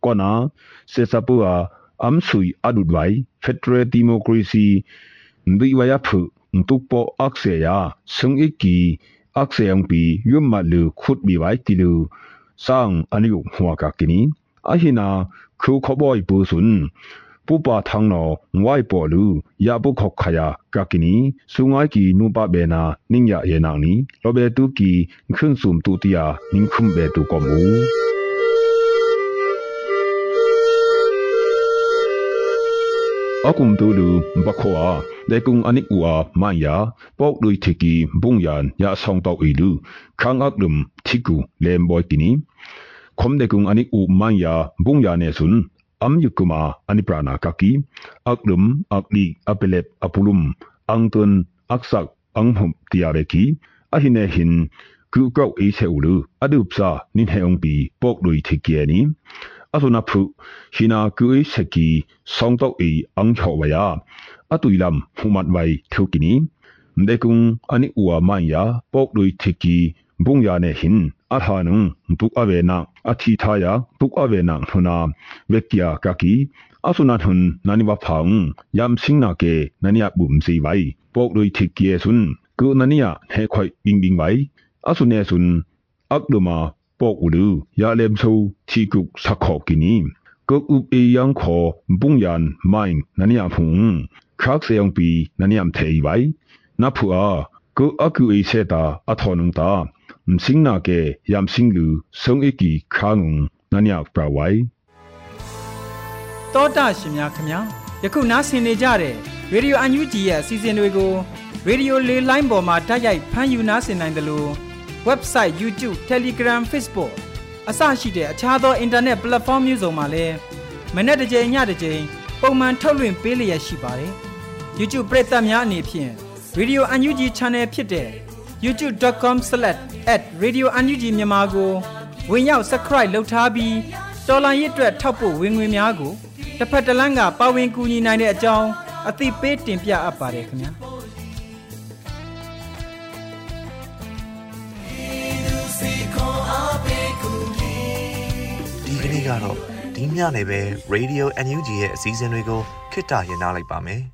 ကောနာစေစပူအာအမ်ဆွီအဒုဒဝိုင်ဖက်ဒရယ်ဒီမိုကရေစီဘိဝယာဖုတုပ္ပအခဆေယာဆုံအိကီအခဆေယံပီယွမ်မလူခုတ်ဘီဝိုင်တီလူဆောင်အနိယဟွာကကိနီအဟိနာခုခဘွိုင်ပူဆွန်း ပုပထန်းနောငွိုင်ပေါ်လူရပုခောက်ခယာကကိနီဆုငိုင်းကီနုပဘေနာနင်းရယေနောင်နီလောဘေတုကီခွန်းစုံတူတယာနင်းခုမ်ဘေတုကမူအကုမ်တူလူဘခွာဒေကုံအနိကွာမန်ယာပေါက်လူတီကီဘုံယန်ယာဆောင်တောက်အီလူခန်းအကလုံတီကူလေမ်ဘွိုကီနီခွမ်ဒေကုံအနိဥမန်ယာဘုံယာနေဆွန်း am yukuma ani prana kaki aklum akli apelep apulum angtun aksak anghum tiare ki ahine hin ku kau e se ulu adupsa nin heong pi pok lui thikie ni asuna phu hina ku e seki songtok e ang chawaya atuilam humat wai thukini mdekung ani uwa manya pok lui thiki bungya ne hin athanung buk avena athi thaya buk avena huna vekya kaki asuna thun nani wa phang yam singna ke nania bum si vai pok loi thikye sun ku nania he khoi bing bing vai asune sun akduma pok ulu ya lem so thi ku sakho kini ko up e yang kho bungyan main nania phung khak se yong pi naniam thei vai na phua ko aku e se ta athonung ta 唔 msing na ke yam sing lu song ik ki kha ngun နန်ယောက်ပြဝိုင်တောတာရှင်များခင်ဗျာယခုနားဆင်နေကြတဲ့ရေဒီယိုအန်ယူဂျီရဲ့အစီအစဉ်တွေကိုရေဒီယိုလေးလိုင်းပေါ်မှာတိုက်ရိုက်ဖမ်းယူနားဆင်နိုင်တယ်လို့ website YouTube Telegram Facebook အစရှိတဲ့အခြားသော internet platform မျိုးစုံမှာလည်းမနေ့တစ်ကြိမ်ညတစ်ကြိမ်ပုံမှန်ထုတ်လွှင့်ပေးလျက်ရှိပါတယ် YouTube ပရိသတ်များအနေဖြင့် Radio UNG Channel ဖြစ်တဲ့ youtube.com/radiounug မြန်မာကိုဝင်ရောက် subscribe လုပ်ထားပြီးတော်လိုင်းရစ်အတွက်ထောက်ပို့ဝင်ငွေများကိုတစ်ဖက်တစ်လမ်းကပါဝင်ကူညီနိုင်တဲ့အကြောင်းအသိပေးတင်ပြအပ်ပါတယ်ခင်ဗျာဒီကနေ့ကတော့ဒီညနေပဲ Radio NUG ရဲ့အစည်းအဝေးကိုခਿੱတရနာလိုက်ပါမယ်။